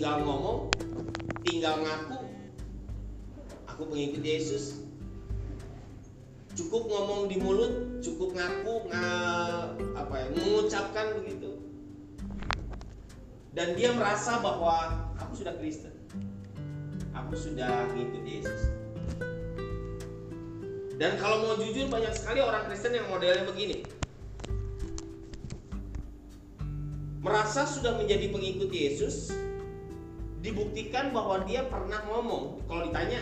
tinggal ngomong, tinggal ngaku, aku pengikut Yesus. Cukup ngomong di mulut, cukup ngaku, nga, apa ya, mengucapkan begitu. Dan dia merasa bahwa aku sudah Kristen, aku sudah ngikut Yesus. Dan kalau mau jujur banyak sekali orang Kristen yang modelnya begini. Merasa sudah menjadi pengikut Yesus, dibuktikan bahwa dia pernah ngomong kalau ditanya,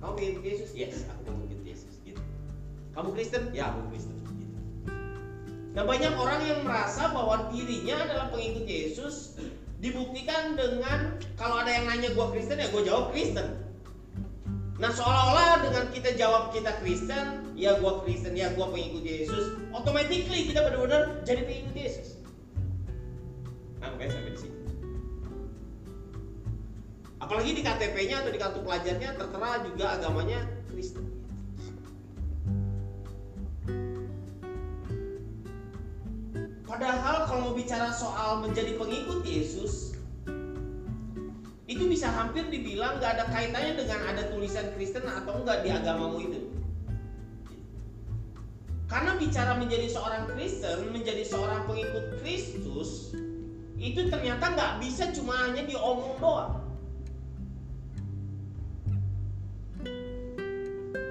"Kamu pengikut Yesus?" "Yes, aku pengikut Yesus." Gitu. "Kamu Kristen?" "Ya, aku Kristen." Gitu. Nah, banyak orang yang merasa bahwa dirinya adalah pengikut Yesus, dibuktikan dengan kalau ada yang nanya gua Kristen ya gua jawab Kristen. Nah seolah-olah dengan kita jawab kita Kristen, ya gua Kristen, ya gua pengikut Yesus, automatically kita benar-benar jadi pengikut Yesus. Nah sampai di sini. Apalagi di KTP-nya atau di kartu pelajarnya tertera juga agamanya Kristen. Padahal kalau mau bicara soal menjadi pengikut Yesus, itu bisa hampir dibilang nggak ada kaitannya dengan ada tulisan Kristen atau enggak di agamamu itu. Karena bicara menjadi seorang Kristen, menjadi seorang pengikut Kristus, itu ternyata nggak bisa cuma hanya diomong doang.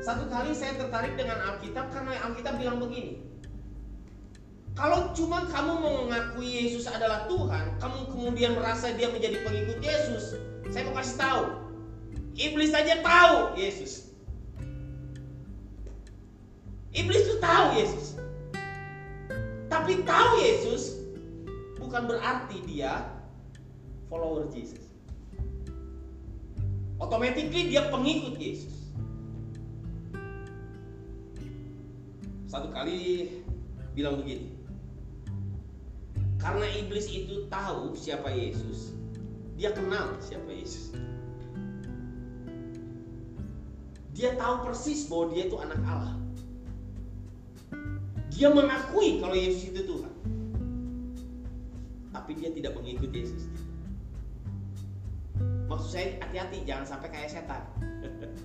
Satu kali saya tertarik dengan Alkitab karena Alkitab bilang begini, kalau cuma kamu mengakui Yesus adalah Tuhan, kamu kemudian merasa dia menjadi pengikut Yesus, saya mau kasih tahu. Iblis saja tahu Yesus. Iblis itu tahu Yesus. Tapi tahu Yesus bukan berarti dia follower Jesus. Automatically dia pengikut Yesus. Satu kali bilang begini. Karena iblis itu tahu siapa Yesus, dia kenal siapa Yesus. Dia tahu persis bahwa dia itu anak Allah. Dia mengakui kalau Yesus itu Tuhan. Tapi dia tidak mengikut Yesus. Maksud saya hati-hati jangan sampai kayak setan.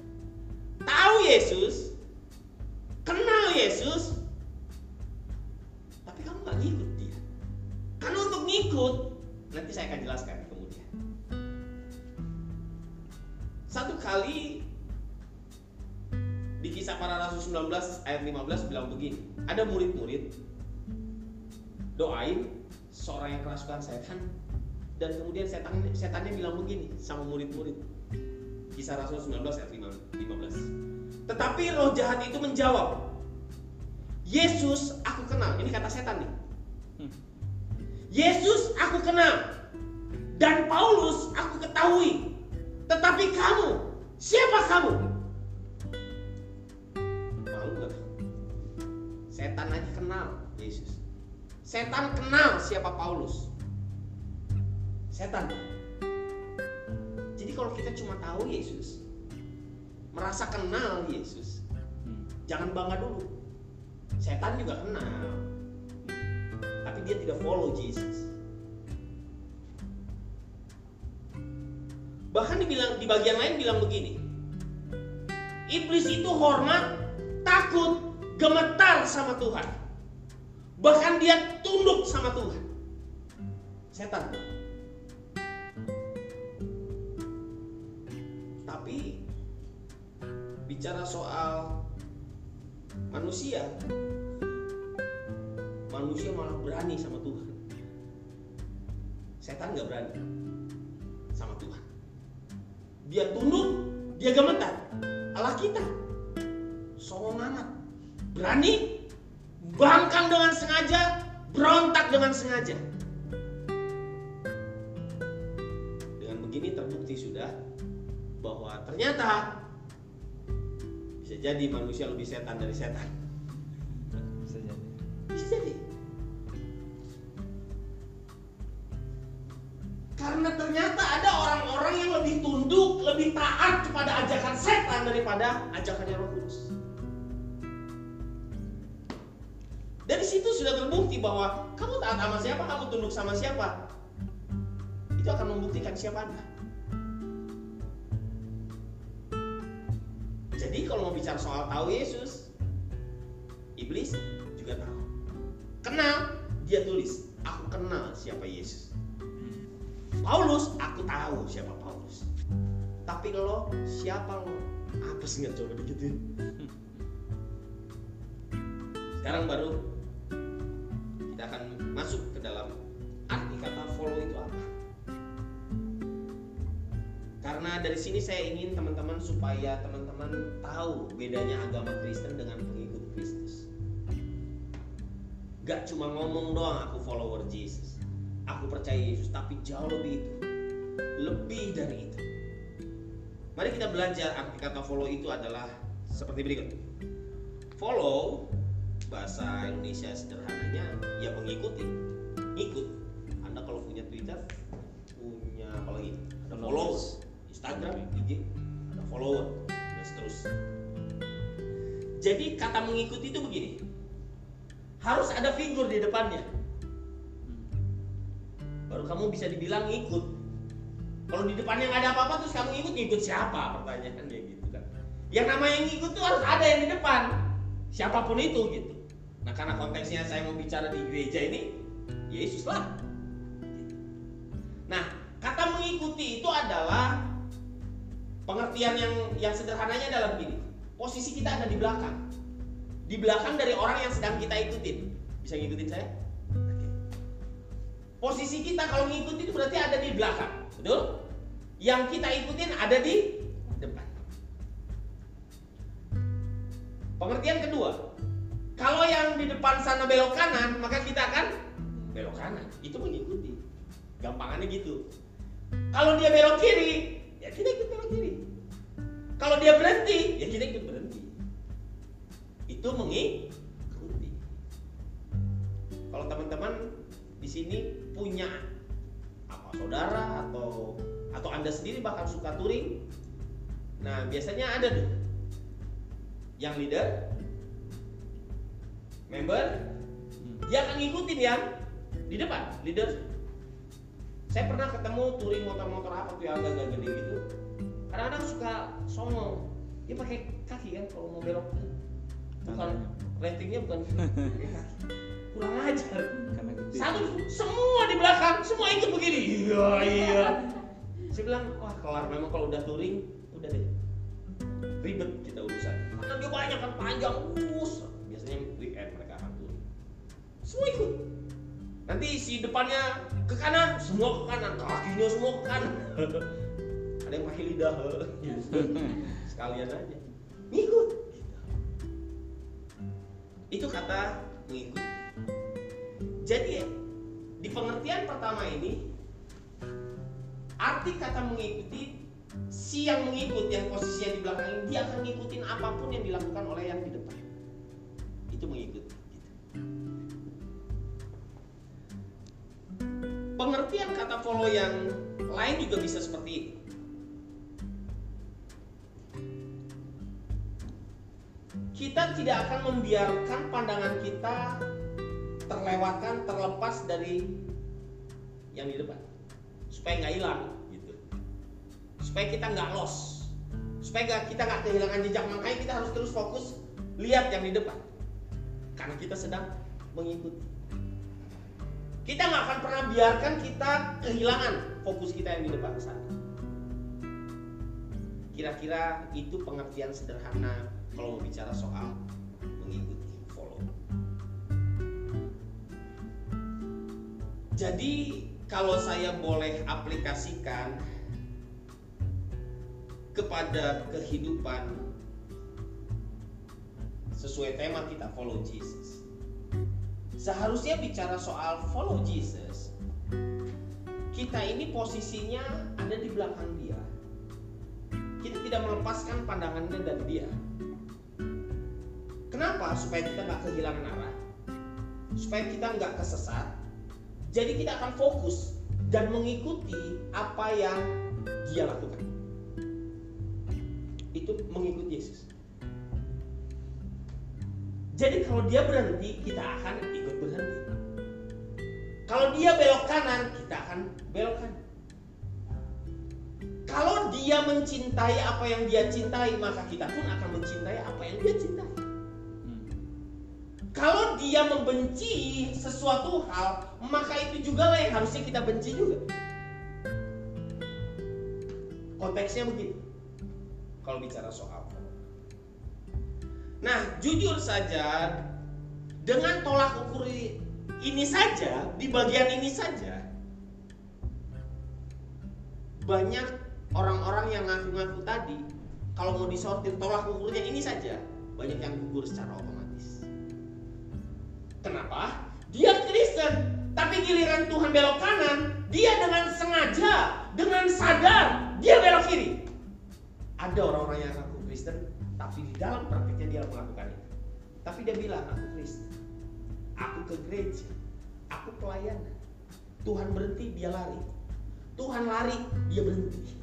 tahu Yesus, kenal Yesus, tapi kamu nggak ngikut dia. Karena untuk ngikut, nanti saya akan jelaskan kemudian. Satu kali di kisah para rasul 19 ayat 15 bilang begini, ada murid-murid doain seorang yang kerasukan setan dan kemudian setan setannya bilang begini sama murid-murid. Kisah Rasul 19 ayat 15. Tetapi roh jahat itu menjawab, Yesus aku kenal. Ini kata setan nih. Yesus aku kenal dan Paulus aku ketahui. Tetapi kamu, siapa kamu? Malu gak? Setan aja kenal Yesus. Setan kenal siapa Paulus. Setan. Jadi kalau kita cuma tahu Yesus, merasa kenal Yesus, jangan bangga dulu. Setan juga kenal, tapi dia tidak follow Jesus. Bahkan dibilang di bagian lain bilang begini. Iblis itu hormat, takut, gemetar sama Tuhan. Bahkan dia tunduk sama Tuhan. Setan. Bicara soal manusia, manusia malah berani sama Tuhan. Setan nggak berani sama Tuhan. Dia tunduk, dia gemetar. Allah kita songong amat, berani, bangkang dengan sengaja, berontak dengan sengaja. Dengan begini terbukti sudah bahwa ternyata bisa jadi manusia lebih setan dari setan. Bisa jadi. Bisa jadi. Karena ternyata ada orang-orang yang lebih tunduk, lebih taat kepada ajakan setan daripada ajakannya Roh Kudus. Dari situ sudah terbukti bahwa kamu taat sama siapa, kamu tunduk sama siapa. itu akan membuktikan siapa Anda. Bicara soal tahu Yesus, iblis juga tahu. Kenal, dia tulis, aku kenal siapa Yesus. Paulus, aku tahu siapa Paulus. Tapi lo, siapa lo? Apa sih nggak coba digituin? Sekarang baru kita akan masuk ke dalam arti kata follow itu apa. Karena dari sini saya ingin teman-teman supaya teman-teman tahu bedanya agama Kristen dengan pengikut Kristus. Gak cuma ngomong doang aku follower Jesus. Aku percaya Yesus, tapi jauh lebih itu. Lebih dari itu. Mari kita belajar arti kata follow itu adalah seperti berikut. Follow bahasa Indonesia sederhananya ya mengikuti. Ikut. Jadi kata mengikuti itu begini. Harus ada figur di depannya. Baru kamu bisa dibilang ngikut. Kalau di depannya nggak ada apa-apa terus kamu ngikut, ngikut siapa? Pertanyaannya gitu kan. Yang namanya ngikut tuh harus ada yang di depan. Siapa pun itu gitu. Nah karena konteksnya saya mau bicara di gereja ini, Yesus lah. Nah kata mengikuti itu adalah pengertian yang yang sederhananya adalah begini. Posisi kita ada di belakang. Di belakang dari orang yang sedang kita ikutin. Bisa ngikutin saya? Oke. Posisi kita kalau ngikutin berarti ada di belakang. Betul? Yang kita ikutin ada di depan. Pengertian kedua, kalau yang di depan sana belok kanan, maka kita akan belok kanan. Itu mengikuti. Gampangannya gitu. Kalau dia belok kiri, ya kita ikut belok kiri. Kalau dia berhenti, ya kita ikut. Itu mengikuti. Kalau teman-teman di sini punya apa saudara atau atau anda sendiri bahkan suka touring, nah biasanya ada tuh yang leader, member, dia akan ngikutin yang di depan, leader. Saya pernah ketemu touring motor-motor apa tuh yang agak-agak gede gitu. Kadang-kadang suka songong, dia pakai kaki kan kalau mau belok tuh. Bukan ratingnya bukan. Kurang ajar. Karena gede. Satu semua di belakang, semua ikut begini. Iya iya. Saya bilang, wah kelar memang kalau udah touring, udah deh. Ribet kita urusan. Karena dia banyak kan panjang, us. Biasanya weekend mereka akan touring. Semua ikut. Nanti si depannya ke kanan, semua ke kanan, kakinya semua ke kanan. Ada yang pakai lidah, sekalian aja. Ngikut. Itu kata mengikuti. Jadi di pengertian pertama ini arti kata mengikuti si yang mengikut yang posisinya di belakang ini dia akan ngikutin apa pun yang dilakukan oleh yang di depan. Itu mengikuti. Gitu. Pengertian kata follow yang lain juga bisa seperti ini. Kita tidak akan membiarkan pandangan kita terlewatkan terlepas dari yang di depan. Supaya nggak hilang gitu. Supaya kita nggak lost supaya kita nggak kehilangan jejak. Makanya kita harus terus fokus lihat yang di depan. Karena kita sedang mengikuti. Kita nggak akan pernah biarkan kita kehilangan fokus kita yang di depan sana. Kira-kira itu pengertian sederhana kalau bicara soal mengikuti follow Jadi kalau saya boleh aplikasikan kepada kehidupan sesuai tema kita follow Jesus. Seharusnya bicara soal follow Jesus. Kita ini posisinya ada di belakang dia. Kita tidak melepaskan pandangannya dari dia. Kenapa? Supaya kita nggak kehilangan arah. Supaya kita nggak kesesat jadi kita akan fokus dan mengikuti apa yang dia lakukan. Itu mengikuti Yesus. Jadi kalau dia berhenti, kita akan ikut berhenti. Kalau dia belok kanan, kita akan belok kanan. dia mencintai apa yang dia cintai, maka kita pun akan mencintai apa yang dia cintai. Kalau dia membenci sesuatu hal, maka itu juga lah yang harusnya kita benci juga. Konteksnya begitu. Kalau bicara soal. Nah, jujur saja dengan tolak ukur ini saja, di bagian ini saja, banyak orang-orang yang ngaku-ngaku tadi kalau mau disortir tolak ukurnya ini saja banyak yang gugur secara otomatis. Kenapa? Dia Kristen, tapi giliran Tuhan belok kanan, dia dengan sengaja, dengan sadar, dia belok kiri. Ada orang-orang yang ngaku Kristen, tapi di dalam praktiknya dia melakukan itu. Tapi dia bilang, aku Kristen. Aku ke gereja. Aku pelayanan. Tuhan berhenti, dia lari. Tuhan lari, dia berhenti.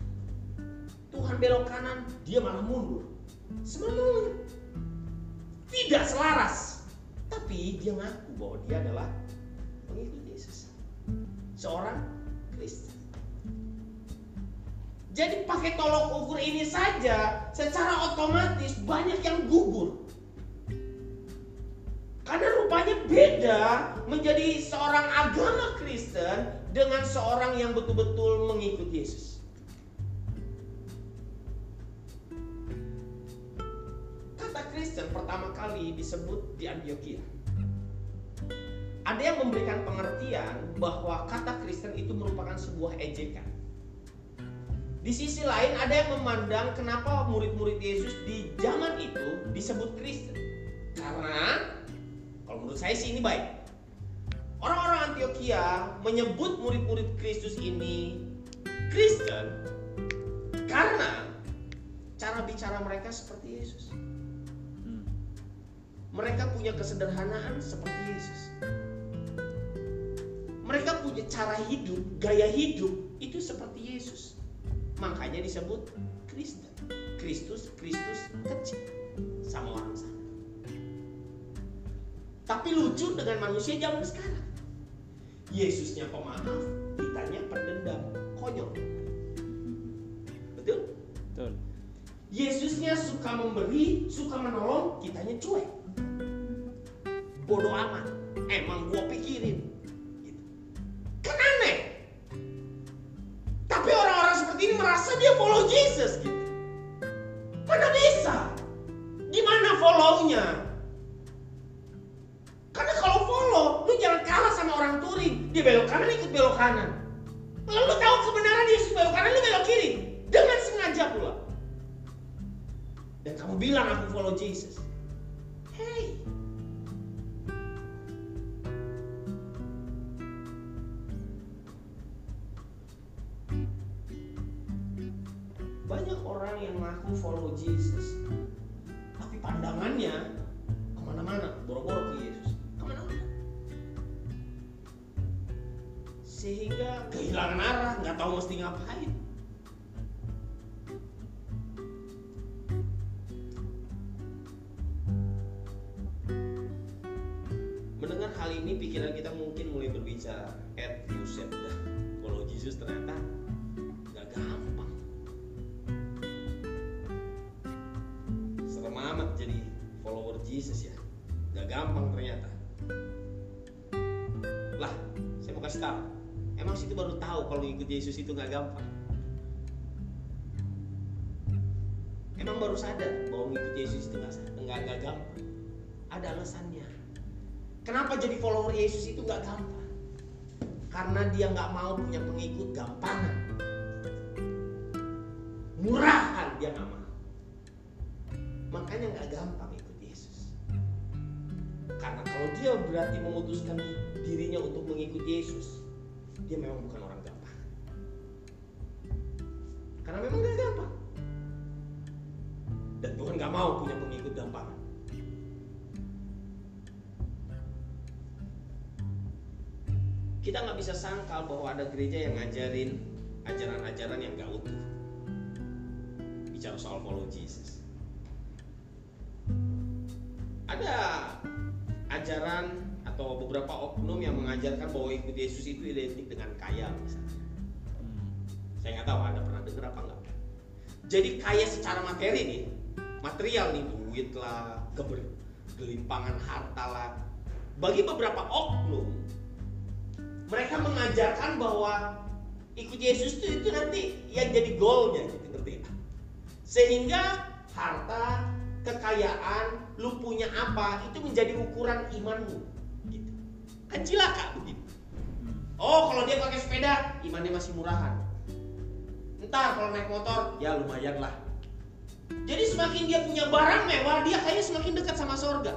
Tuhan belok kanan, dia malah mundur. Semuanya tidak selaras. Tapi dia ngaku bahwa dia adalah pengikut Yesus. Seorang Kristen. Jadi pakai tolok ukur ini saja secara otomatis banyak yang gugur. Karena rupanya beda menjadi seorang agama Kristen dengan seorang yang betul-betul mengikut Yesus. Kata Kristen pertama kali disebut di Antioquia. Ada yang memberikan pengertian bahwa kata Kristen itu merupakan sebuah ejekan. Di sisi lain ada yang memandang kenapa murid-murid Yesus di zaman itu disebut Kristen. Karena kalau menurut saya sih ini baik. Orang-orang Antioquia menyebut murid-murid Kristus ini Kristen karena cara bicara mereka seperti Yesus. Hmm. Mereka punya kesederhanaan seperti Yesus. Mereka punya cara hidup, gaya hidup itu seperti Yesus. Makanya disebut Kristen. Kristus, Kristus kecil sama orang sana. Tapi lucu dengan manusia zaman sekarang. Yesusnya pemaaf, kitanya pendendam, konyol. Betul? Betul. Yesusnya suka memberi, suka menolong, kitanya cuek. Bodoh amat. Emang gua pikirin. Nggak nggak gampang ada alasannya Kenapa jadi follower Yesus itu nggak gampang? Karena dia nggak mau punya pengikut gampangan. Murahan dia nggak mau. Makanya nggak gampang ikut Yesus. Karena kalau dia berarti memutuskan dirinya untuk mengikut Yesus, dia memang bukan orang gampang. Karena memang nggak gampang. Nggak mau punya pengikut gampangan. kita nggak bisa sangkal bahwa ada gereja yang ngajarin ajaran-ajaran yang nggak utuh bicara soal follow Jesus ada ajaran atau beberapa oknum yang mengajarkan bahwa ikut Yesus itu identik dengan kaya misalnya Hmm. saya nggak tahu ada pernah dengar apa nggak jadi kaya secara materi nih, material nih duit lah, kebergelimpangan harta lah. Bagi beberapa oknum, mereka mengajarkan bahwa ikut Yesus itu, itu nanti yang jadi goalnya gitu ngerti? Sehingga harta, kekayaan, lu punya apa itu menjadi ukuran imanmu. Gitu. Kan cilaka begitu. Oh kalau dia pakai sepeda, imannya masih murahan. Ntar kalau naik motor, ya lumayan lah. Jadi semakin dia punya barang mewah, dia kayaknya semakin dekat sama sorga.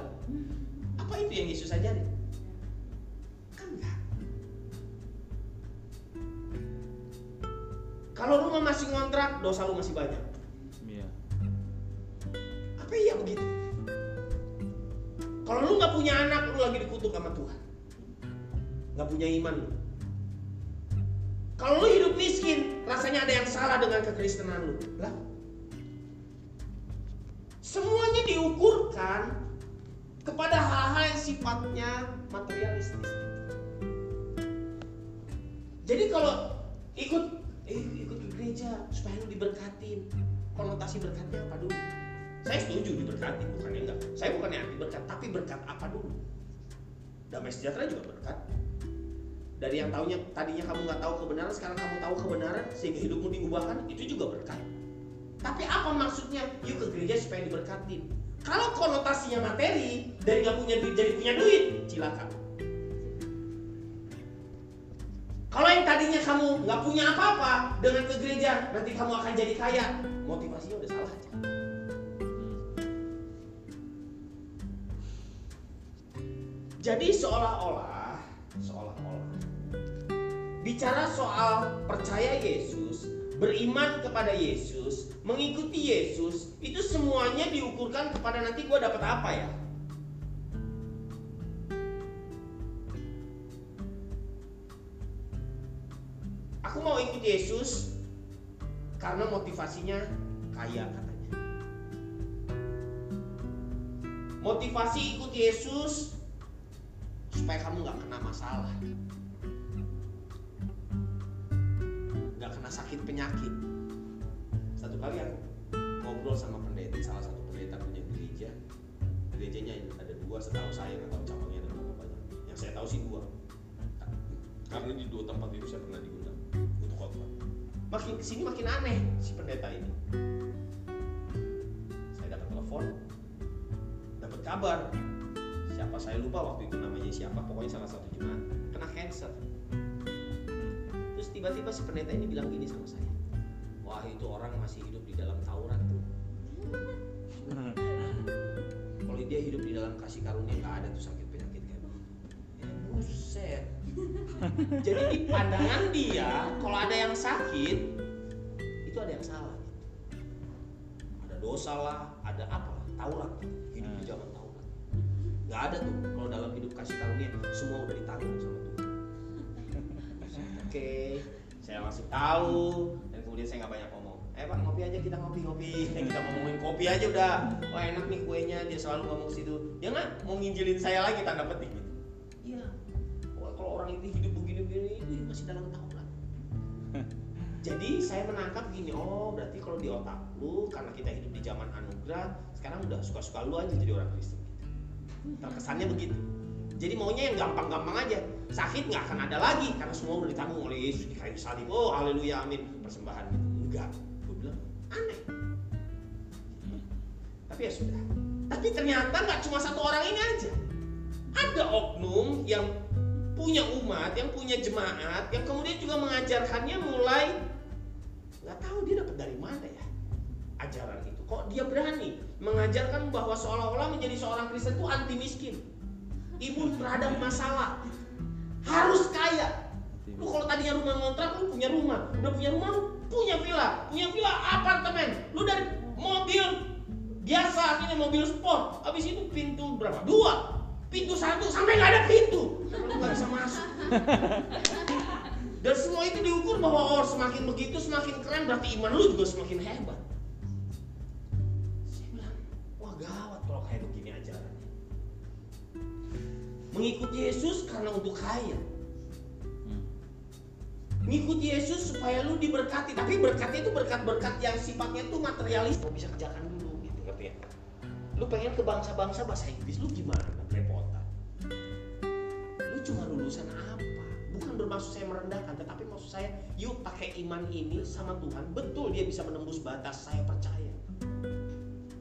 Apa itu yang Yesus ajarin? Kan enggak. Kalau rumah masih ngontrak, dosa lu masih banyak. Iya. Apa iya begitu? Kalau lu nggak punya anak, lu lagi dikutuk sama Tuhan. Nggak punya iman lu. Kalau lu hidup miskin, rasanya ada yang salah dengan kekristenan lu. Lah, semuanya diukurkan kepada hal-hal yang sifatnya materialistis. Jadi kalau ikut eh, ikut ke gereja supaya lu diberkatin, konotasi berkatnya apa dulu? Saya setuju diberkati, bukannya enggak. Saya bukannya anti berkat, tapi berkat apa dulu? Damai sejahtera juga berkat. Dari yang taunya tadinya kamu nggak tahu kebenaran, sekarang kamu tahu kebenaran sehingga hidupmu diubahkan, itu juga berkat. Tapi apa maksudnya? Yuk ke gereja supaya diberkatin. Kalau konotasinya materi dari nggak punya duit jadi punya duit, cilaka. Kalau yang tadinya kamu nggak punya apa-apa dengan ke gereja, nanti kamu akan jadi kaya. Motivasinya udah salah aja. Jadi seolah-olah, seolah-olah bicara soal percaya Yesus, beriman kepada Yesus, mengikuti Yesus, itu semuanya diukurkan kepada nanti gue dapat apa ya? Aku mau ikut Yesus karena motivasinya kaya katanya. Motivasi ikut Yesus supaya kamu nggak kena masalah, nggak kena sakit penyakit. Satu kali aku ngobrol sama pendeta, salah satu pendeta punya gereja. Gerejanya ada dua, setahu saya nggak tahu cabangnya ada berapa banyak. Yang saya tahu sih dua. Karena di dua tempat itu saya pernah diundang untuk khotbah. Makin ke sini makin aneh si pendeta ini. Saya dapat telepon, dapat kabar. Siapa saya lupa waktu itu namanya siapa, pokoknya salah satu jemaat kena cancer. Terus tiba-tiba si pendeta ini bilang gini sama saya, wah itu orang masih hidup di dalam Taurat tuh. Kalau dia hidup di dalam kasih karunia nggak ada tuh sakit penyakit kayak. Ya buset. Jadi di pandangan dia, kalau ada yang sakit, itu ada yang salah. Ada dosa lah, ada apa lah, Taurat. Hidup di zaman Taurat. Gak ada tuh kalau dalam hidup kasih karunia, semua udah ditanggung sama Tuhan. Oke, saya langsung tahu kemudian saya nggak banyak ngomong. Eh pak ngopi aja kita ngopi-ngopi, kita ngomongin kopi aja udah. Wah enak nih kuenya, dia selalu ngomong ke situ. Dia nggak mau nginjilin saya lagi tanda petik gitu. Iya. Wah kalau orang ini hidup begini-begini, ini masih dalam Taurat. Jadi saya menangkap gini, oh berarti kalau di otak lu karena kita hidup di zaman anugerah, sekarang udah suka-suka lu aja jadi orang Kristen. Terkesannya begitu. Jadi maunya yang gampang-gampang aja. Sakit nggak akan ada lagi karena semua udah ditanggung oleh Yesus di kayu salib. Oh haleluya amin persembahan gitu. Enggak. Gue bilang aneh. Tapi ya sudah. Tapi ternyata nggak cuma satu orang ini aja. Ada oknum yang punya umat, yang punya jemaat, yang kemudian juga mengajarkannya mulai nggak tahu dia dapat dari mana ya ajaran itu. Kok dia berani mengajarkan bahwa seolah-olah menjadi seorang Kristen itu anti miskin, imun terhadap masalah, harus kaya. Lu kalau tadinya rumah ngontrak, lu punya rumah, udah punya rumah, lu punya villa, punya villa apartemen, lu dari mobil biasa ini mobil sport, habis itu pintu berapa? Dua, pintu satu sampai nggak ada pintu, lu nggak bisa masuk. Dan semua itu diukur bahwa oh semakin begitu semakin keren berarti iman lu juga semakin hebat. Mengikuti Yesus karena untuk kaya. Hmm. ngikut Yesus supaya lu diberkati. Tapi berkatnya itu berkat-berkat yang sifatnya tuh materialis. Lu bisa kerjakan dulu gitu. Ngerti ya? Lu pengen ke bangsa-bangsa bahasa Inggris lu gimana? Kerepotan lu cuma lulusan apa? Bukan bermaksud saya merendahkan tetapi maksud saya yuk pakai iman ini sama Tuhan betul dia bisa menembus batas saya percaya.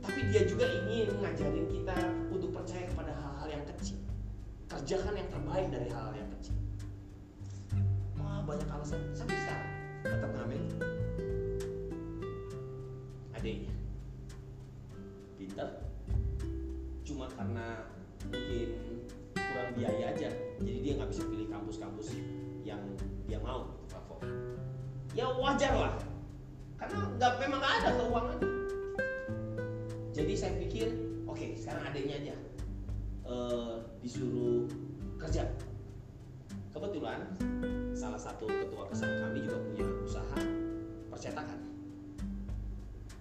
Tapi dia juga ingin ngajarin kita untuk percaya kepada kerjakan yang terbaik dari hal-hal yang kecil. Wah banyak alasan. Sampai sekarang tetap ngamen? Adiknya pinter. Cuma karena mungkin kurang biaya aja. Jadi dia nggak bisa pilih kampus-kampus yang dia mau gitu favorit ya wajar lah. Karena nggak memang nggak ada keuangannya jadi saya pikir oke sekarang adiknya aja eh, disuruh kerja. Kebetulan salah satu ketua kesan kami juga punya usaha percetakan.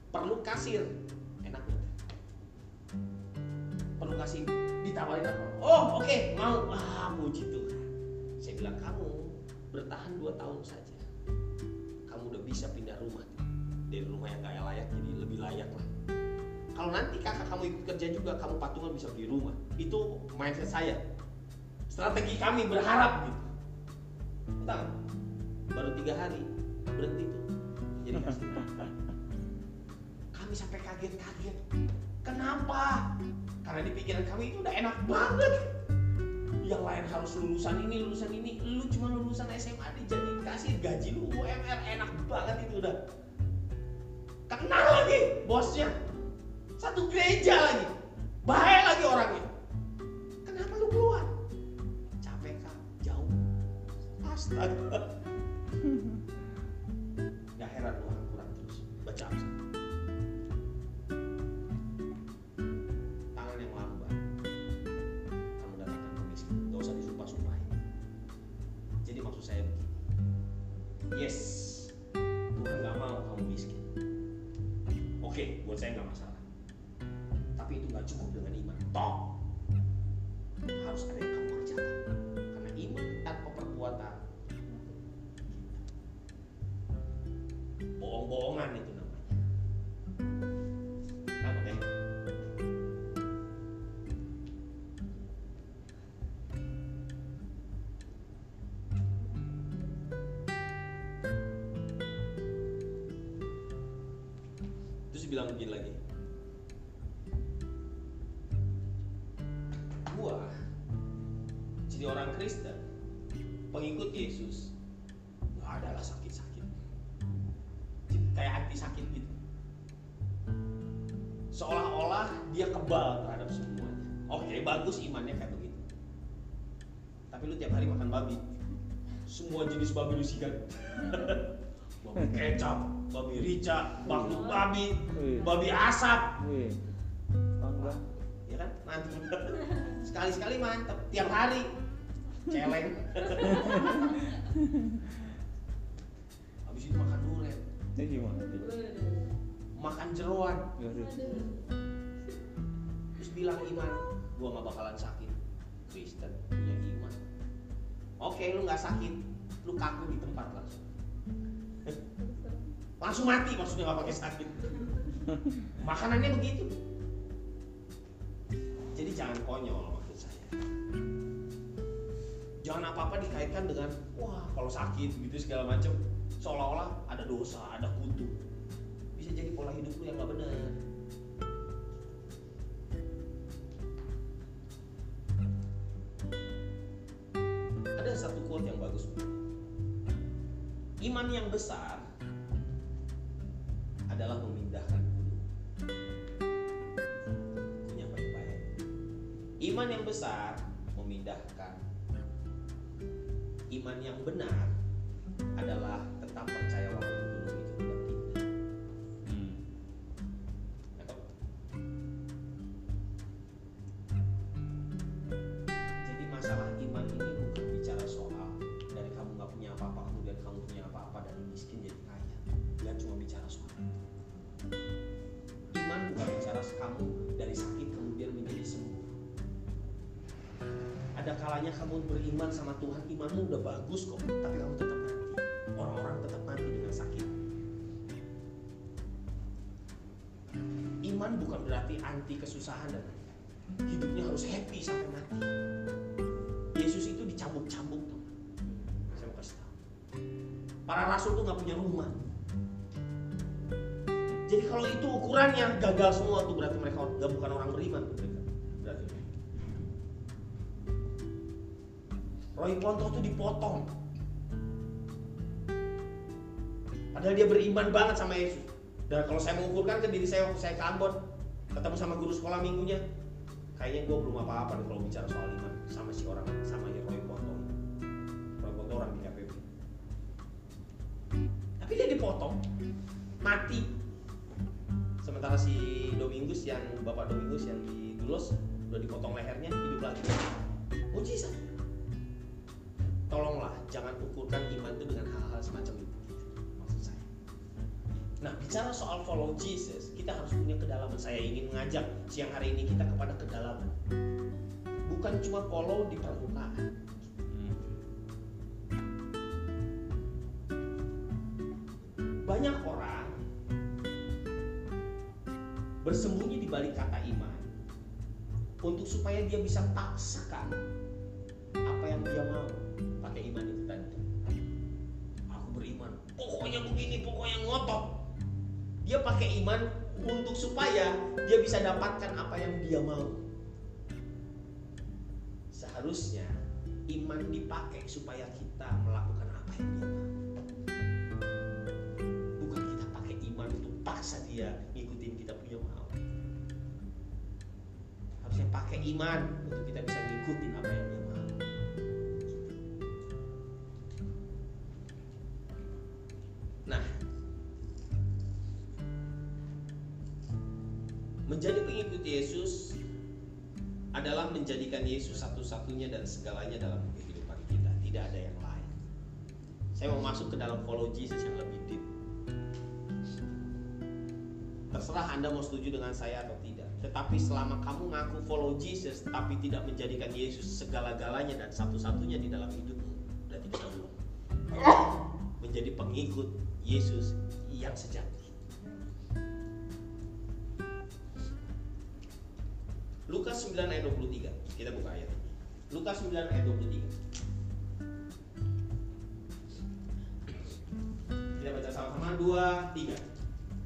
Perlu kasir. Enaknya perlu kasih ditawarin apa? Oh oke mau. Ah puji Tuhan. Saya bilang kamu bertahan dua tahun saja. Kamu udah bisa pindah rumah. Dari rumah yang gak layak jadi lebih layak lah kalau nanti kakak kamu ikut kerja juga kamu patungan bisa beli rumah. Itu mindset saya. Strategi kami berharap gitu. Entah, baru tiga hari berhenti tuh. Jadi kasih kami sampai kaget-kaget. Kenapa? Karena di pikiran kami itu udah enak banget. Yang lain harus lulusan ini lulusan ini. Lu cuma lulusan SMA dijadiin kasih gaji lu UMR enak banget itu udah. Kenal lagi bosnya satu gereja lagi. Bahaya lagi orangnya. Kenapa lu keluar? Capek kak. Jauh. Astaga. Gak heran lu kurang terus. Baca Amsal tangan yang lambat kamu datangkan kemiskin gak usah disumpah-sumpahin. Jadi maksud saya begini. Yes bilang begini lagi. Gua jadi orang Kristen, pengikut Yesus, nggak adalah sakit-sakit. Kayak anti sakit gitu. Seolah-olah dia kebal terhadap semuanya. Oke, bagus imannya kayak begitu. Tapi lu tiap hari makan babi. Semua jenis babi lu sikat. babi kecap, babi rica, bakmi babi, Wih, babi asap, wih. Bangga. ya kan? Mantap sekali-sekali mantap tiap hari. Celeng. Habis itu makan durian. Ini gimana makan jeroan Waduh. terus bilang iman gua nggak bakalan sakit. Kristen punya iman. Oke lu nggak sakit lu kaku di tempat langsung langsung mati maksudnya nggak pakai sakit makanannya begitu. Jadi jangan konyol maksud saya. Jangan apa apa dikaitkan dengan wah kalau sakit gitu segala macam. Seolah-olah ada dosa ada kutu bisa jadi pola hidup lu yang nggak benar yang benar Kalanya kamu beriman sama Tuhan, imanmu udah bagus kok, tapi kamu tetap mati. orang-orang tetap mati dengan sakit. Iman bukan berarti anti kesusahan dan hidupnya harus happy sampai mati. Yesus itu dicambuk-cambuk tuh. Saya mau kasih tahu. Para rasul tuh nggak punya rumah. Jadi kalau itu ukurannya gagal semua tuh berarti mereka nggak bukan orang beriman. Berarti. Roy Ponto tuh dipotong. Padahal dia beriman banget sama Yesus. Dan kalau saya mengukurkan ke diri saya waktu saya ke Ambon, ketemu sama guru sekolah minggunya, kayaknya gue belum apa-apa nih kalau bicara soal iman sama si orang sama si Roy Ponto. Roy Ponto orang di KPP. Tapi dia dipotong, mati. Sementara si Domingus yang Bapak Domingus yang di Dulos udah dipotong lehernya hidup lagi. Mujizat. Tolonglah jangan ukurkan iman itu dengan hal-hal semacam itu. Maksud saya. Nah, bicara soal follow Jesus, kita harus punya kedalaman. Saya ingin mengajak siang hari ini kita kepada kedalaman. Bukan cuma follow di permukaan. Banyak orang bersembunyi di balik kata iman untuk supaya dia bisa paksakan apa yang dia mau pakai iman itu tadi. Aku beriman, pokoknya begini, pokoknya ngotot. Dia pakai iman untuk supaya dia bisa dapatkan apa yang dia mau. Seharusnya iman dipakai supaya kita melakukan apa yang dia mau. Bukan kita pakai iman untuk paksa dia ngikutin kita punya mau. Harusnya pakai iman untuk kita bisa ngikutin apa yang dia mau. Nah, menjadi pengikut Yesus adalah menjadikan Yesus satu-satunya dan segalanya dalam kehidupan kita. Tidak ada yang lain. Saya mau masuk ke dalam follow Jesus yang lebih deep. Terserah Anda mau setuju dengan saya atau tidak. Tetapi selama kamu ngaku follow Jesus tapi tidak menjadikan Yesus segala-galanya dan satu-satunya di dalam belum. Menjadi pengikut Yesus yang sejati. Lukas 9 ayat 23. Kita buka ayat. Lukas 9 ayat 23. Kita baca sama-sama 2 3.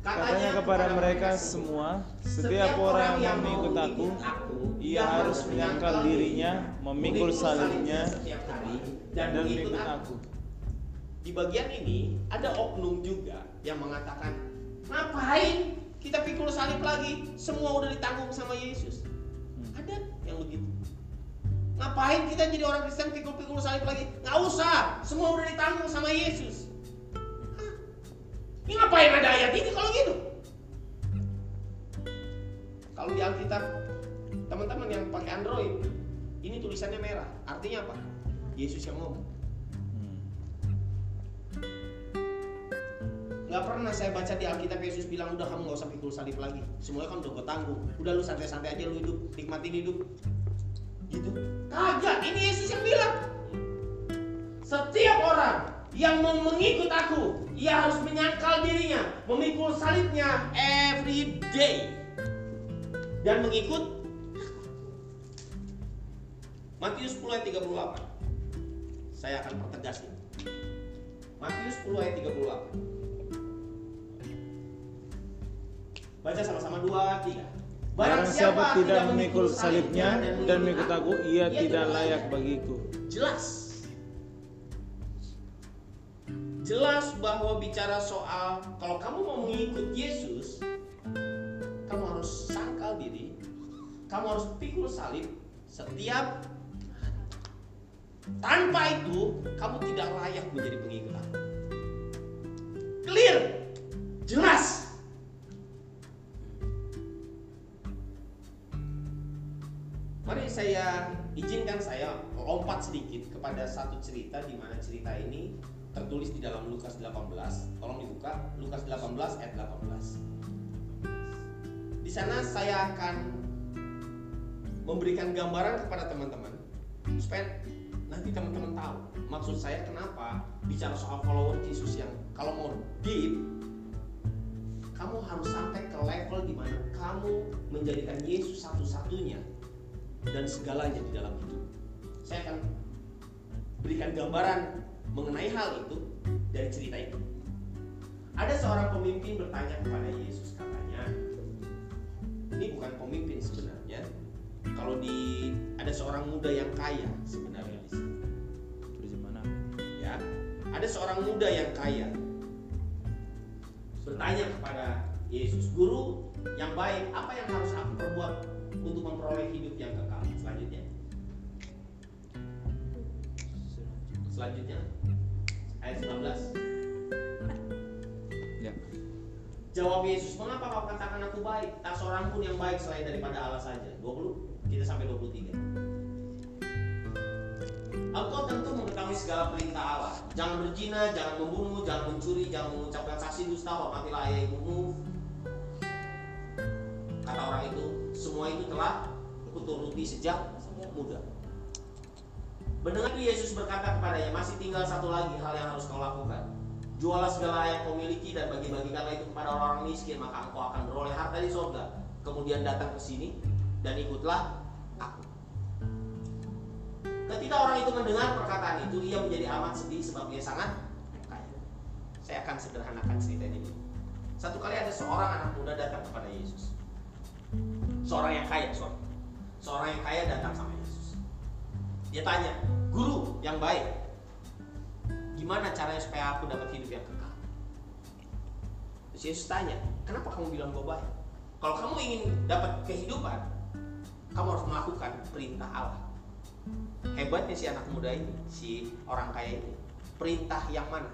Katanya kepada mereka semua, setiap orang yang mengikut aku, ia harus menyangkal dirinya, memikul salibnya, setiap hari dan mengikut aku. Di bagian ini ada oknum juga yang mengatakan, ngapain kita pikul salib lagi? Semua udah ditanggung sama Yesus. Ada yang begitu. Ngapain kita jadi orang Kristen pikul-pikul salib lagi? Nggak usah, semua udah ditanggung sama Yesus. Hah? Ini ngapain ada ayat ini kalau gitu? Kalau di Alkitab, teman-teman yang pakai Android, ini tulisannya merah. Artinya apa? Yesus yang ngomong. Gak pernah saya baca di Alkitab Yesus bilang udah kamu gak usah pikul salib lagi. Semuanya kan udah gue tanggung. Udah lu santai-santai aja lu hidup, nikmatin hidup. Gitu. Kagak, ini Yesus yang bilang. Setiap orang yang mau mengikut aku, ia harus menyangkal dirinya, memikul salibnya every day. Dan mengikut Matius 10 ayat 38. Saya akan pertegas ini. Matius 10 ayat 38. Baca sama-sama dua tiga. Barang siapa tidak memikul salibnya dan mengikut aku, ia tidak layak bagiku. Jelas. Jelas bahwa bicara soal kalau kamu mau mengikut Yesus, kamu harus sangkal diri, kamu harus pikul salib setiap tanpa itu kamu tidak layak menjadi pengikut aku. Clear, jelas. Mari saya izinkan saya lompat sedikit kepada satu cerita di mana cerita ini tertulis di dalam Lukas 18. Tolong dibuka Lukas 18 ayat 18. Di sana saya akan memberikan gambaran kepada teman-teman supaya nanti teman-teman tahu maksud saya kenapa bicara soal follower Yesus yang kalau mau deep kamu harus sampai ke level di mana kamu menjadikan Yesus satu-satunya dan segalanya di dalam hidup. Saya akan berikan gambaran mengenai hal itu dari cerita itu. Ada seorang pemimpin bertanya kepada Yesus katanya, ini bukan pemimpin sebenarnya. Kalau di ada seorang muda yang kaya sebenarnya di sini. Ya, ada seorang muda yang kaya bertanya kepada Yesus, Guru yang baik, apa yang harus aku perbuat untuk memperoleh hidup yang kekal? Selanjutnya ayat 19. Ya. Jawab Yesus, mengapa kau katakan aku baik? Tak seorang pun yang baik selain daripada Allah saja. 20, kita sampai 23. Engkau tentu mengetahui segala perintah Allah. Jangan berzina, jangan membunuh, jangan mencuri, jangan mengucapkan saksi dusta, hormatilah ayah ibumu. Kata orang itu, semua itu telah kuturuti sejak muda. Mendengar Yesus berkata kepadanya, masih tinggal satu lagi hal yang harus kau lakukan. Jualah segala yang kau miliki dan bagi-bagikanlah itu kepada orang-orang miskin, maka engkau akan beroleh harta di sorga. Kemudian datang ke sini dan ikutlah aku. Ketika orang itu mendengar perkataan itu, ia menjadi amat sedih sebab ia sangat kaya. Saya akan sederhanakan cerita ini. Satu kali ada seorang anak muda datang kepada Yesus. Seorang yang kaya, sorry. Seorang yang kaya datang sama Yesus. Dia tanya, guru yang baik, gimana caranya supaya aku dapat hidup yang kekal? Terus Yesus tanya, kenapa kamu bilang gue baik? Kalau kamu ingin dapat kehidupan, kamu harus melakukan perintah Allah. Hebatnya si anak muda ini, si orang kaya ini, perintah yang mana?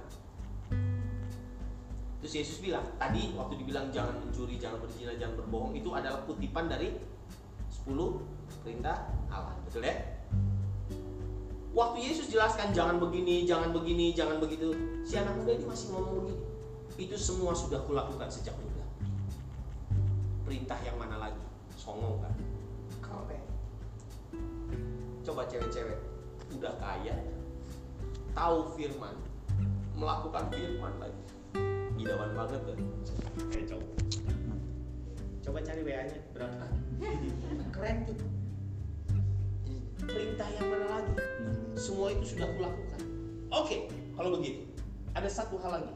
Terus Yesus bilang, tadi waktu dibilang jangan mencuri, jangan berzina, jangan berbohong, itu adalah kutipan dari 10 perintah Allah. Betul ya? Waktu Yesus jelaskan jangan begini, jangan begini, jangan begitu, si anak muda ini masih ngomong begini. Itu semua sudah kulakukan sejak muda. Perintah yang mana lagi? Songong kan? Keren. Coba cewek-cewek udah kaya, tahu firman, melakukan firman lagi. Idaman banget kan? Eh coba. Coba cari WA-nya berapa? Keren tuh. Perintah yang mana lagi? Semua itu sudah kulakukan. Oke, kalau begitu, ada satu hal lagi.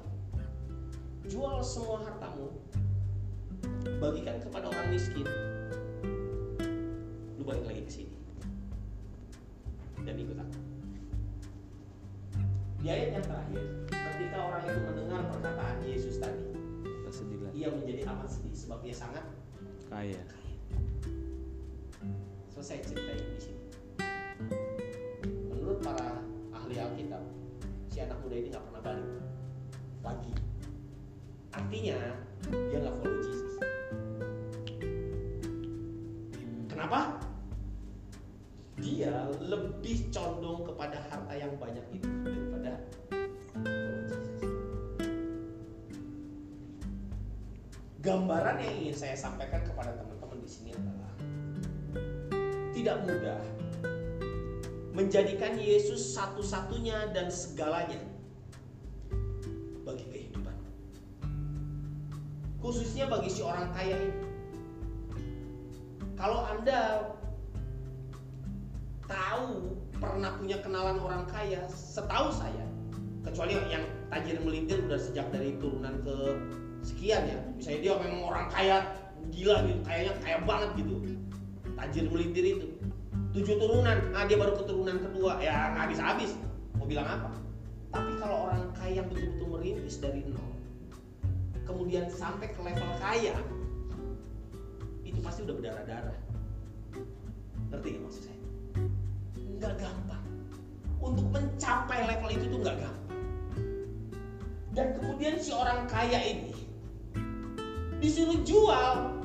Jual semua hartamu, bagikan kepada orang miskin. Lu balik lagi ke sini dan ikut aku. Di ayat yang terakhir, ketika orang itu mendengar perkataan Yesus tadi, Tak sedih lagi. ia menjadi amat sedih sebab ia sangat Kaya. kaya. Selesai cerita ini di sini. Menurut para ahli Alkitab, si anak muda ini nggak pernah balik lagi. Artinya dia nggak follow Jesus. Kenapa? Dia lebih condong kepada harta yang banyak itu daripada. Gambaran yang ingin saya sampaikan kepada teman-teman di sini adalah tidak mudah menjadikan Yesus satu-satunya dan segalanya bagi kehidupan. Khususnya bagi si orang kaya ini. Kalau Anda tahu pernah punya kenalan orang kaya, setahu saya, kecuali yang tajir melintir udah sejak dari turunan ke sekian ya. Misalnya dia memang orang kaya gila gitu, kayaknya kaya banget gitu. Tajir melintir itu tujuh turunan, nah dia baru keturunan kedua, ya nggak habis-habis. Mau bilang apa? Tapi kalau orang kaya yang betul-betul merintis dari nol, kemudian sampai ke level kaya, itu pasti udah berdarah-darah. Ngerti nggak maksud saya? Nggak gampang. Untuk mencapai level itu tuh nggak gampang. Dan kemudian si orang kaya ini disuruh jual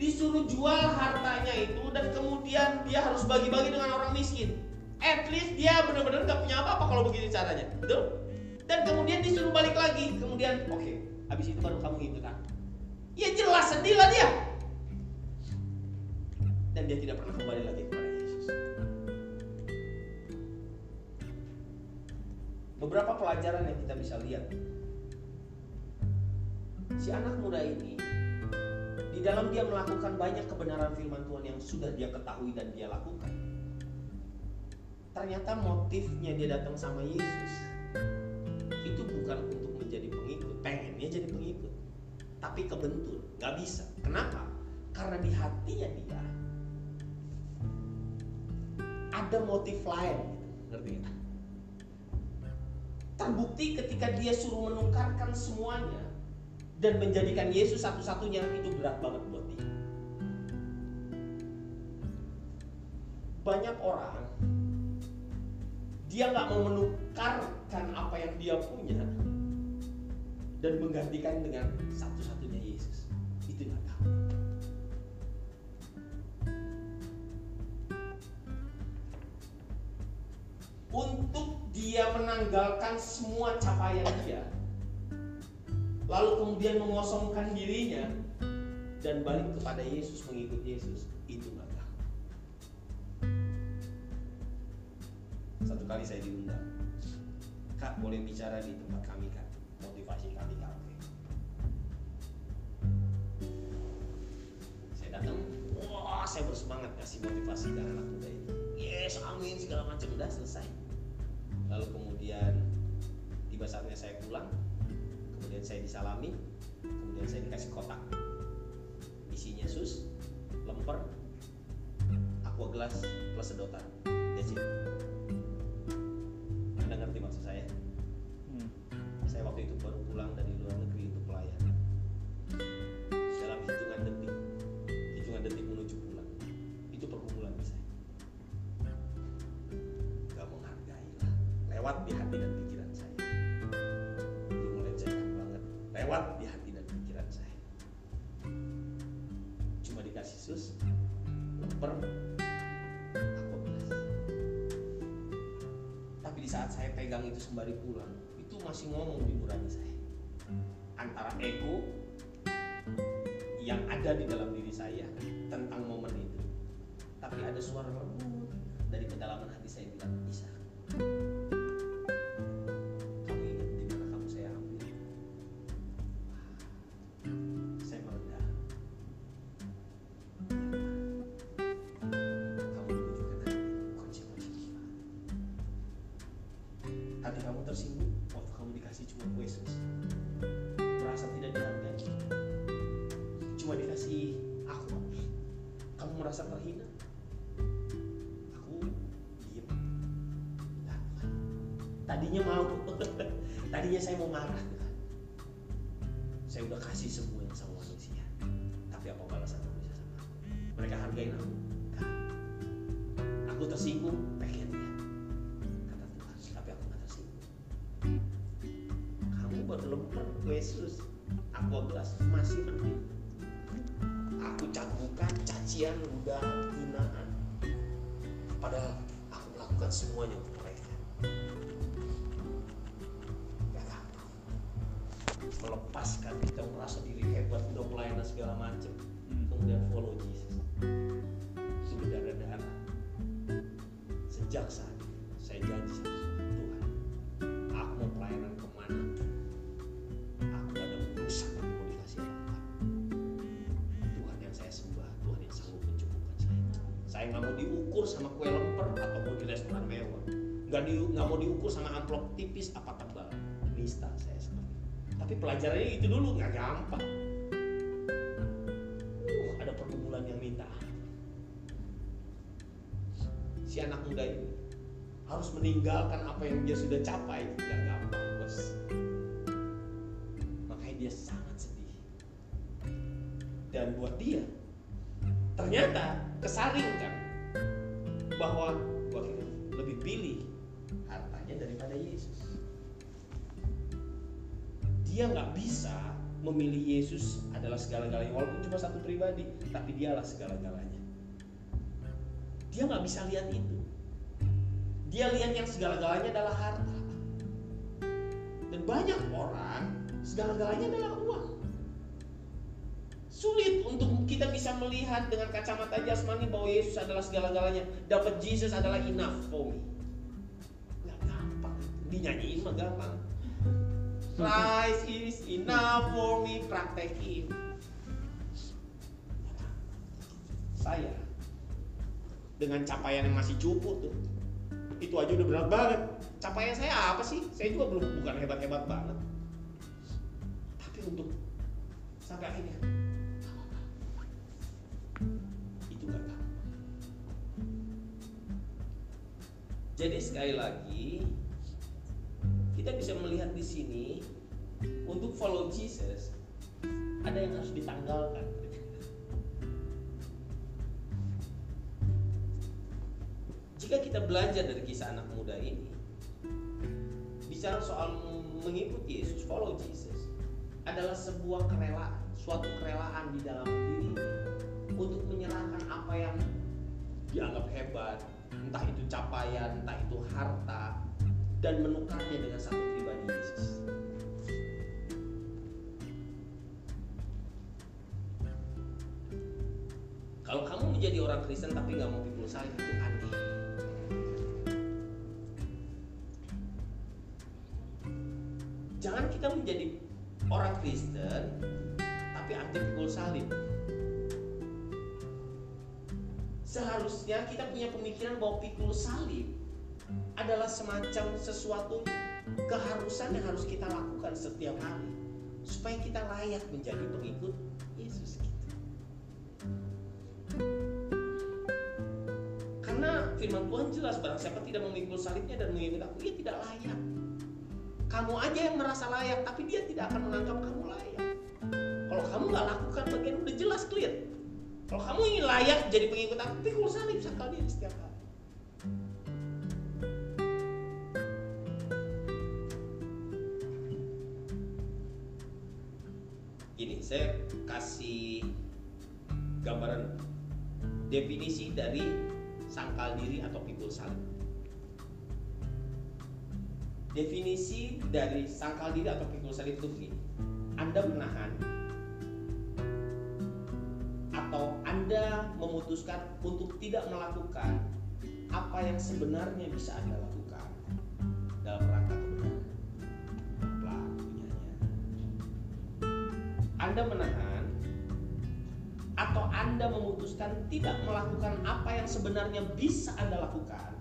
disuruh jual hartanya itu dan kemudian dia harus bagi-bagi dengan orang miskin. At least dia benar-benar gak punya apa-apa kalau begini caranya, betul? Dan kemudian disuruh balik lagi, kemudian oke, okay, habis itu baru kamu gitu kan? Ya jelas sedih lah dia. Dan dia tidak pernah kembali lagi kepada Yesus. Beberapa pelajaran yang kita bisa lihat. Si anak muda ini di dalam dia melakukan banyak kebenaran firman Tuhan yang sudah dia ketahui dan dia lakukan. Ternyata motifnya dia datang sama Yesus itu bukan untuk menjadi pengikut, pengennya jadi pengikut, tapi kebentur, nggak bisa. Kenapa? Karena di hatinya dia ada motif lain, gitu. ngerti? Terbukti ketika dia suruh menukarkan semuanya dan menjadikan Yesus satu-satunya itu berat banget buat dia. Banyak orang dia nggak mau menukarkan apa yang dia punya dan menggantikan dengan satu-satunya Yesus. Itu nggak tahu. Untuk dia menanggalkan semua capaian dia, lalu kemudian mengosongkan dirinya dan balik kepada Yesus mengikut Yesus, itu tahu. Satu kali saya diundang, Kak boleh bicara di tempat kami Kak, motivasi kami Kak. Saya datang, wah saya bersemangat kasih motivasi ke anak muda itu. Yes, amin segala macam udah selesai. Lalu kemudian tiba saatnya saya pulang, kemudian saya disalami, kemudian saya dikasih kotak isinya sus, lemper, aqua gelas plus sedotan. That's it. Anda ngerti maksud saya? Hmm. Saya waktu itu baru pulang dari luar negeri untuk pelayan. Sembari pulang, itu masih ngomong di nurani saya. Antara ego yang ada di dalam diri saya tentang momen itu. Tapi ada suara lembut dari kedalaman hati saya bilang, bisa. Tersinggung, pengen dia. Kata Tuhan, tapi aku nggak tersinggung. Kamu berlemper Yesus. Aku gelas masih mending. Aku cakukan cacian, udahan, hinaan. Padahal aku melakukan semuanya untuk mereka. Gak gampang. Melepaskan kita merasa diri hebat, udah pelayanan segala macam. Hmm. Kemudian follow Jesus. Nggak di, mau diukur sama amplop tipis apa tebal. Nista saya seperti itu. Tapi pelajarannya itu dulu nggak gampang. Uh, ada pergumulan yang minta. Si anak muda ini harus meninggalkan apa yang dia sudah capai nggak gampang bos makanya dia sangat sedih dan buat dia ternyata kesaring kan bahwa kira lebih pilih hartanya daripada Yesus dia nggak bisa memilih Yesus adalah segala-galanya walaupun cuma satu pribadi tapi dialah segala-galanya dia nggak bisa lihat itu dia lihat yang segala-galanya adalah harta. Dan banyak orang segala-galanya adalah uang. Sulit untuk kita bisa melihat dengan kacamata jasmani bahwa Yesus adalah segala-galanya. Dapat Jesus adalah enough for me. Dinyanyiin mah gampang. Christ is enough for me praktekin. Saya dengan capaian yang masih cupu tuh itu aja udah berat banget. Capaian saya apa sih? Saya juga belum bukan hebat hebat banget. Tapi untuk sampai akhirnya itu gak gampang. Jadi sekali lagi kita bisa melihat di sini untuk follow Jesus ada yang harus ditanggalkan. Jika kita belajar dari kisah anak muda ini bicara soal mengikuti Yesus follow Jesus adalah sebuah kerelaan suatu kerelaan di dalam diri untuk menyerahkan apa yang dianggap hebat entah itu capaian entah itu harta dan menukarnya dengan satu pribadi Yesus. Kalau kamu menjadi orang Kristen tapi nggak mau pikul salib itu aneh jangan kita menjadi orang Kristen tapi anti pikul salib seharusnya kita punya pemikiran bahwa pikul salib adalah semacam sesuatu keharusan yang harus kita lakukan setiap hari supaya kita layak menjadi pengikut Yesus kita. Karena firman Tuhan jelas barang siapa tidak memikul salibnya dan mengikut aku dia tidak layak. Kamu aja yang merasa layak tapi dia tidak akan menganggap kamu layak. Kalau kamu nggak lakukan bagian udah jelas clear. Kalau kamu ingin layak jadi pengikut aku, pikul salib sekali setiap hari. Saya kasih gambaran definisi dari sangkal diri atau pikul salib. Definisi dari sangkal diri atau pikul salib itu begini. Anda menahan atau Anda memutuskan untuk tidak melakukan apa yang sebenarnya bisa Anda lakukan Anda menahan atau Anda memutuskan tidak melakukan apa yang sebenarnya bisa Anda lakukan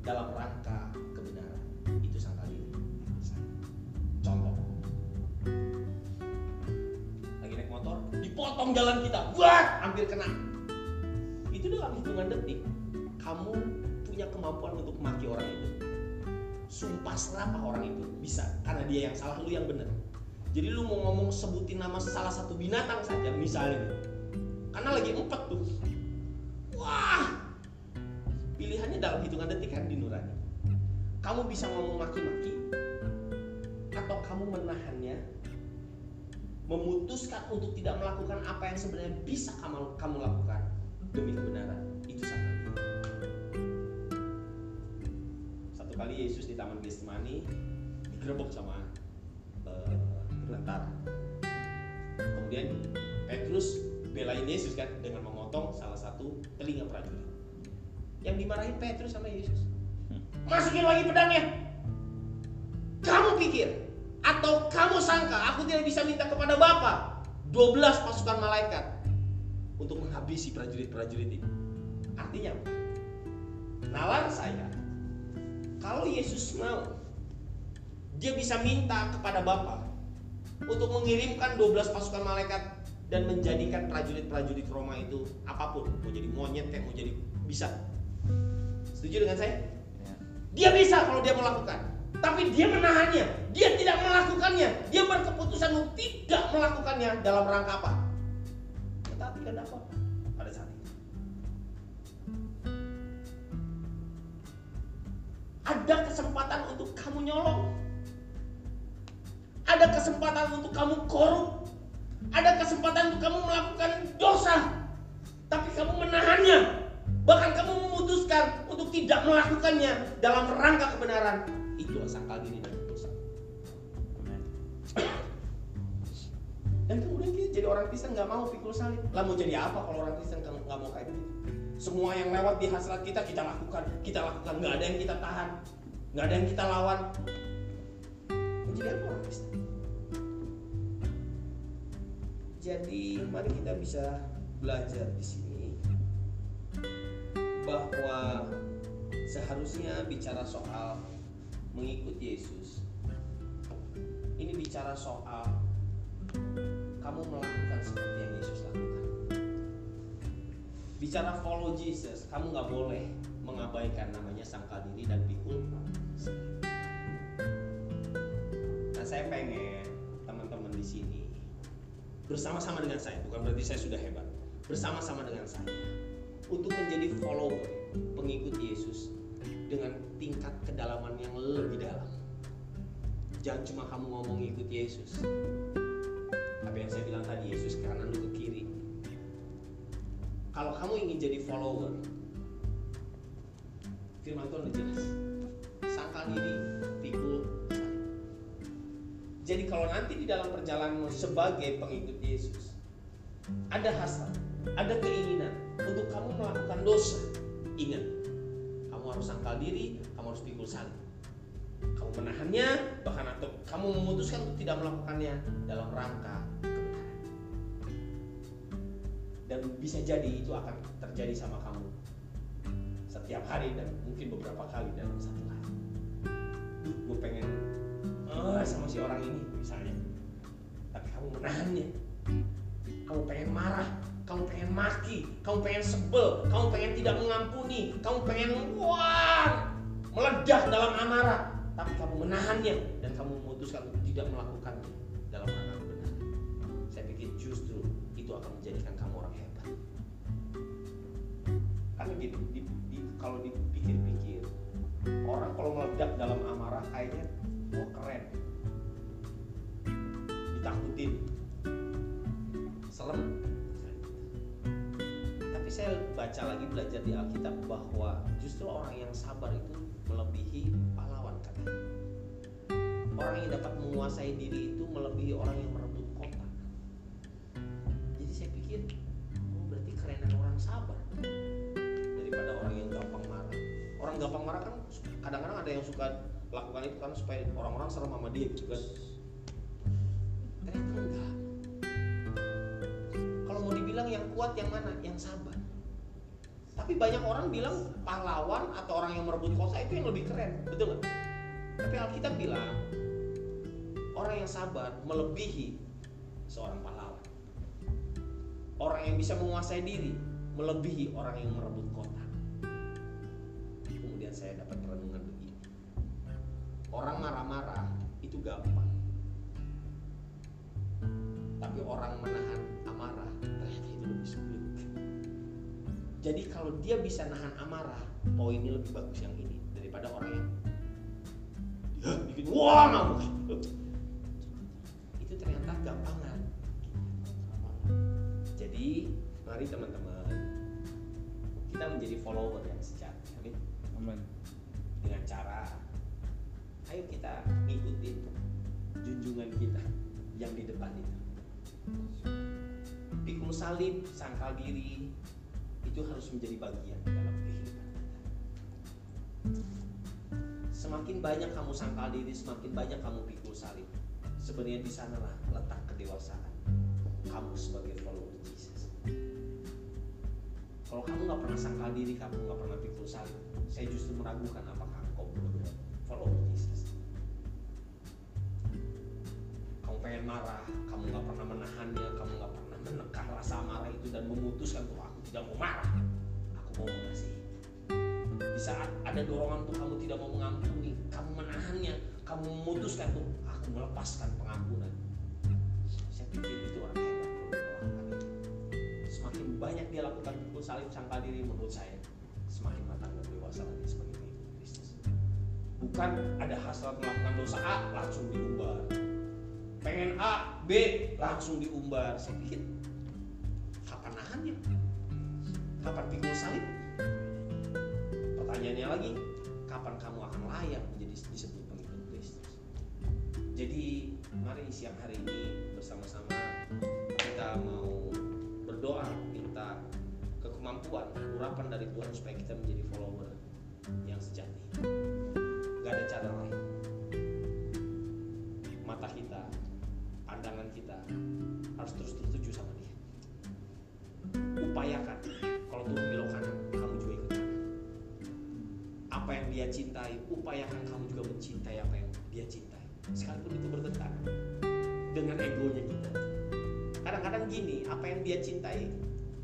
dalam rangka kebenaran. Itu sangkal diri. Contoh. Lagi naik motor, dipotong jalan kita. Wah, hampir kena. Itu dalam hitungan detik kamu punya kemampuan untuk maki orang itu. Sumpah serapah orang itu bisa karena dia yang salah lu yang benar. Jadi lu mau ngomong sebutin nama salah satu binatang saja misalnya. Karena lagi empat tuh. Wah. Pilihannya dalam hitungan detik kan di nurani. Kamu bisa ngomong maki-maki atau kamu menahannya memutuskan untuk tidak melakukan apa yang sebenarnya bisa kamu kamu lakukan demi kebenaran itu sangat satu kali Yesus di Taman Getsemani digerebek sama tentara. Kemudian Petrus belain Yesus kan dengan memotong salah satu telinga prajurit. Yang dimarahin Petrus sama Yesus. Masukin lagi pedangnya. Kamu pikir atau kamu sangka aku tidak bisa minta kepada Bapa 12 pasukan malaikat untuk menghabisi prajurit-prajurit ini. Artinya apa? Nalar saya, kalau Yesus mau, dia bisa minta kepada Bapa untuk mengirimkan 12 pasukan malaikat dan menjadikan prajurit-prajurit Roma itu apa pun, mau jadi monyet kayak mau jadi bisa. Setuju dengan saya? Dia bisa kalau dia melakukan. Tapi dia menahannya, dia tidak melakukannya, dia berkeputusan untuk tidak melakukannya dalam rangka apa? Tetapi kan apa pada saat itu? Ada kesempatan untuk kamu nyolong, ada kesempatan untuk kamu korup, ada kesempatan untuk kamu melakukan dosa, tapi kamu menahannya, bahkan kamu memutuskan untuk tidak melakukannya dalam rangka kebenaran itulah sangkal diri dan dosa. Dan kemudian kita jadi orang Kristen nggak mau pikul salib. Lah mau jadi apa kalau orang Kristen nggak mau kayak gitu? Semua yang lewat di hasrat kita kita lakukan, kita lakukan nggak ada yang kita tahan. nggak ada yang kita lawan menjadi apa orang Kristen jadi mari kita bisa belajar di sini bahwa seharusnya bicara soal mengikuti Yesus. Ini bicara soal kamu melakukan seperti yang Yesus lakukan. Bicara follow Jesus kamu nggak boleh mengabaikan namanya sangkal diri dan pikul nah saya pengen teman-teman di sini bersama-sama dengan saya bukan berarti saya sudah hebat. Bersama-sama dengan saya. Untuk menjadi follower pengikut Yesus dengan tingkat kedalaman yang lebih dalam. Jangan cuma kamu ngomong ikut Yesus. Apa yang saya bilang tadi Yesus ke kanan lu ke kiri. Kalau kamu ingin jadi follower firman Tuhan jelas. Sangkal diri pikul. Jadi kalau nanti di dalam perjalananmu sebagai pengikut Yesus ada hasrat ada keinginan untuk kamu melakukan dosa ingat kamu harus sangkal diri kamu harus pikul salib kamu menahannya bahkan atau kamu memutuskan untuk tidak melakukannya dalam rangka kebenaran dan bisa jadi itu akan terjadi sama kamu setiap hari dan mungkin beberapa kali dalam satu hari. Gue pengen sama si orang ini misalnya. Tapi kamu menahannya kamu pengen marah kamu pengen maki kamu pengen sebel kamu pengen tidak mengampuni kamu pengen wah meledak dalam amarah. Tapi kamu menahannya dan kamu memutuskan untuk tidak melakukannya dalam rangka kebenaran saya pikir justru itu akan menjadikan kamu orang hebat. Karena gini di, di, kalau dipikir-pikir orang kalau meledak dalam amarah kayaknya wah keren. Ditakutin. Serem tapi saya baca lagi belajar di Alkitab bahwa justru orang yang sabar itu melebihi pahlawan katanya. Orang yang dapat menguasai diri itu melebihi orang yang merebut kota. Jadi saya pikir oh berarti kerenan orang sabar daripada orang yang gampang marah. Orang gampang marah kan kadang-kadang ada yang suka lakukan itu kan supaya orang-orang serem sama dia gitu kan. Ternyata enggak. Kalau mau dibilang yang kuat yang mana? Yang sabar. Tapi banyak orang bilang pahlawan atau orang yang merebut kota itu yang lebih keren betul nggak? Tapi Alkitab bilang orang yang sabar melebihi seorang pahlawan. Orang yang bisa menguasai diri melebihi orang yang merebut kota. Kemudian saya dapat renungan orang marah-marah itu gampang. Tapi orang menahan amarah ternyata itu lebih sulit. Jadi kalau dia bisa nahan amarah poinnya lebih bagus yang ini daripada orang yang ya bikin wah ngamuk. Itu ternyata gampangan. Jadi mari teman-teman kita menjadi follower yang sejati amin Amin. dengan cara ayo kita ngikutin junjungan kita yang di depan itu. Pikul salib sangkal diri itu harus menjadi bagian dalam kehidupan kita. Semakin banyak kamu sangkal diri semakin banyak kamu pikul salib sebenarnya di sanalah letak kedewasaan kamu sebagai follower Jesus. Kalau kamu nggak pernah sangkal diri kamu nggak pernah pikul salib saya justru meragukan apakah kau benar-benar follower Jesus pengen marah kamu nggak pernah menahannya kamu nggak pernah menekan rasa marah itu dan memutuskan tuh aku tidak mau marah. Aku mau mengasihi. Di saat ada dorongan tuh kamu tidak mau mengampuni kamu menahannya kamu memutuskan tuh aku melepaskan pengampunan. Saya pikir itu orang hebat semakin banyak dia lakukan pikul salib sangkal diri menurut saya semakin matang dan dewasa lagi sebagai Kristus. Bukan ada hasrat melakukan dosa A langsung diumbar pengen A B langsung diumbar saya pikir kapan nahannya? Kapan pikul salib? Pertanyaannya lagi kapan kamu akan layak menjadi disebut pengikut Kristus? Jadi mari siang hari ini bersama-sama kita mau berdoa minta kekemampuan urapan dari Tuhan supaya kita menjadi follower yang sejati. Gak ada cara lain. Mata kita, pandangan kita harus terus tertuju sama dia. Upayakan kalau Tuhan belok kanan, kamu juga ikut kanan. Apa yang dia cintai, upayakan kamu juga mencintai apa yang dia cintai. Sekalipun itu bertentangan dengan egonya kita. Kadang-kadang gini, apa yang dia cintai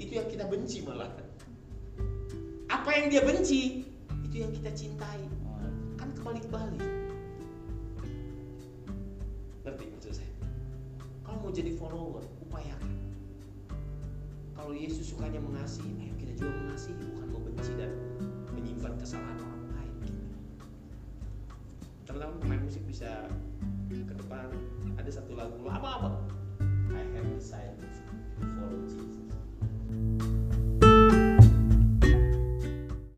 itu yang kita benci malah. Apa yang dia benci itu yang kita cintai. Kan kebalik-balik. Mau jadi follower, upayakan. Kalau Yesus sukanya mengasihi, ayo kita juga mengasihi, bukan membenci dan menyimpan kesalahan orang lain. Gitu. Teman-teman pemain musik bisa ke depan. Ada satu lagu lama apa? I have decided to follow Jesus.